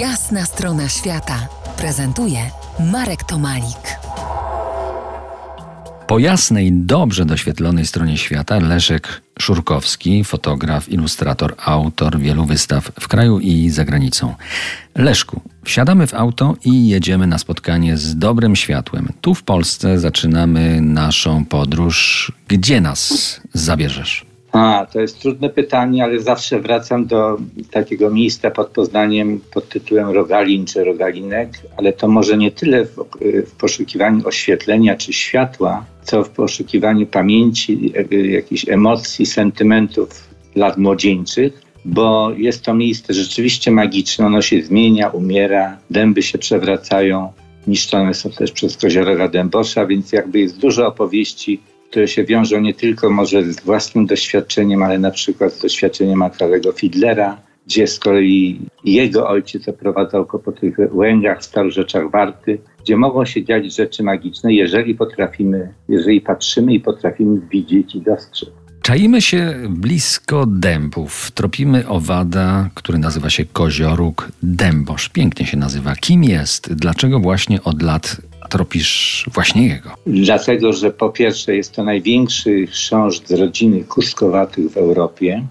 Jasna strona świata prezentuje Marek Tomalik. Po jasnej, dobrze doświetlonej stronie świata Leszek Szurkowski, fotograf, ilustrator, autor wielu wystaw w kraju i za granicą. Leszku, wsiadamy w auto i jedziemy na spotkanie z dobrym światłem. Tu w Polsce zaczynamy naszą podróż. Gdzie nas zabierzesz? A, to jest trudne pytanie, ale zawsze wracam do takiego miejsca pod Poznaniem pod tytułem Rogalin czy Rogalinek, ale to może nie tyle w, w poszukiwaniu oświetlenia czy światła, co w poszukiwaniu pamięci, jakichś emocji, sentymentów lat młodzieńczych, bo jest to miejsce rzeczywiście magiczne, ono się zmienia, umiera, dęby się przewracają, niszczone są też przez kozioroga dębosza, więc jakby jest dużo opowieści które się wiążą nie tylko może z własnym doświadczeniem, ale na przykład z doświadczeniem Makarego Fidlera, gdzie z kolei jego ojciec oprowadzał go po tych łęgach, starorzeczach Warty, gdzie mogą się dziać rzeczy magiczne, jeżeli potrafimy, jeżeli patrzymy i potrafimy widzieć i dostrzec. Czaimy się blisko dębów. Tropimy owada, który nazywa się kozioróg dębosz. Pięknie się nazywa. Kim jest? Dlaczego właśnie od lat tropisz właśnie jego? Dlatego, że po pierwsze jest to największy chrząszcz z rodziny kuskowatych w Europie.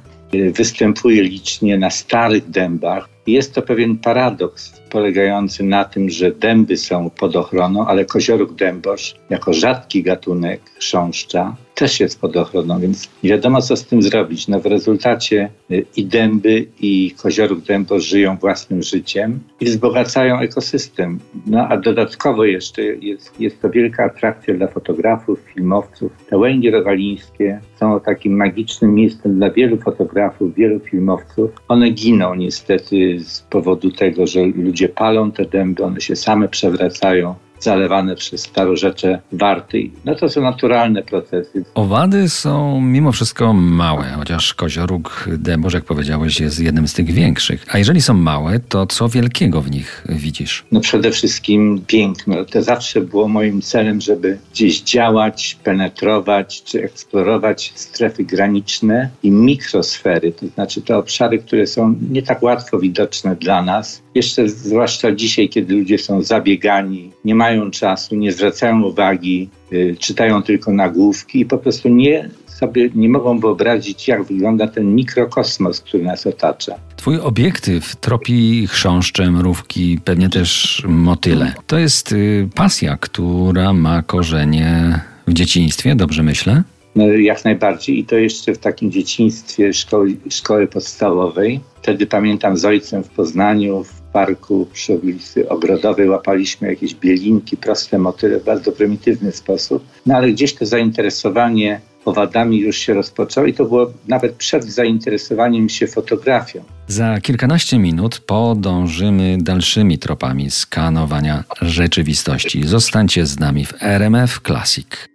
Występuje licznie na starych dębach. Jest to pewien paradoks polegający na tym, że dęby są pod ochroną, ale kozioróg dębosz jako rzadki gatunek chrząszcza też jest pod ochroną, więc nie wiadomo co z tym zrobić. No w rezultacie y, i dęby i koziorów dębo żyją własnym życiem i wzbogacają ekosystem. No a dodatkowo jeszcze jest, jest to wielka atrakcja dla fotografów, filmowców. Te łęgi rowalińskie są takim magicznym miejscem dla wielu fotografów, wielu filmowców. One giną niestety z powodu tego, że ludzie palą te dęby, one się same przewracają zalewane przez starorzecze warty. No to są naturalne procesy. Owady są mimo wszystko małe, chociaż kozioróg dęboż, jak powiedziałeś, jest jednym z tych większych. A jeżeli są małe, to co wielkiego w nich widzisz? No przede wszystkim piękno. To zawsze było moim celem, żeby gdzieś działać, penetrować czy eksplorować strefy graniczne i mikrosfery, to znaczy te obszary, które są nie tak łatwo widoczne dla nas. Jeszcze zwłaszcza dzisiaj, kiedy ludzie są zabiegani, nie mają mają czasu, nie zwracają uwagi, y, czytają tylko nagłówki i po prostu nie sobie nie mogą wyobrazić, jak wygląda ten mikrokosmos, który nas otacza. Twój obiektyw tropi chrząszcze, mrówki, pewnie też motyle. To jest y, pasja, która ma korzenie w dzieciństwie, dobrze myślę? No, jak najbardziej i to jeszcze w takim dzieciństwie szkoły, szkoły podstawowej. Wtedy pamiętam z ojcem w Poznaniu, w parku przy ulicy Ogrodowej łapaliśmy jakieś bielinki, proste motyle w bardzo prymitywny sposób. No ale gdzieś to zainteresowanie owadami już się rozpoczęło i to było nawet przed zainteresowaniem się fotografią. Za kilkanaście minut podążymy dalszymi tropami skanowania rzeczywistości. Zostańcie z nami w RMF Classic.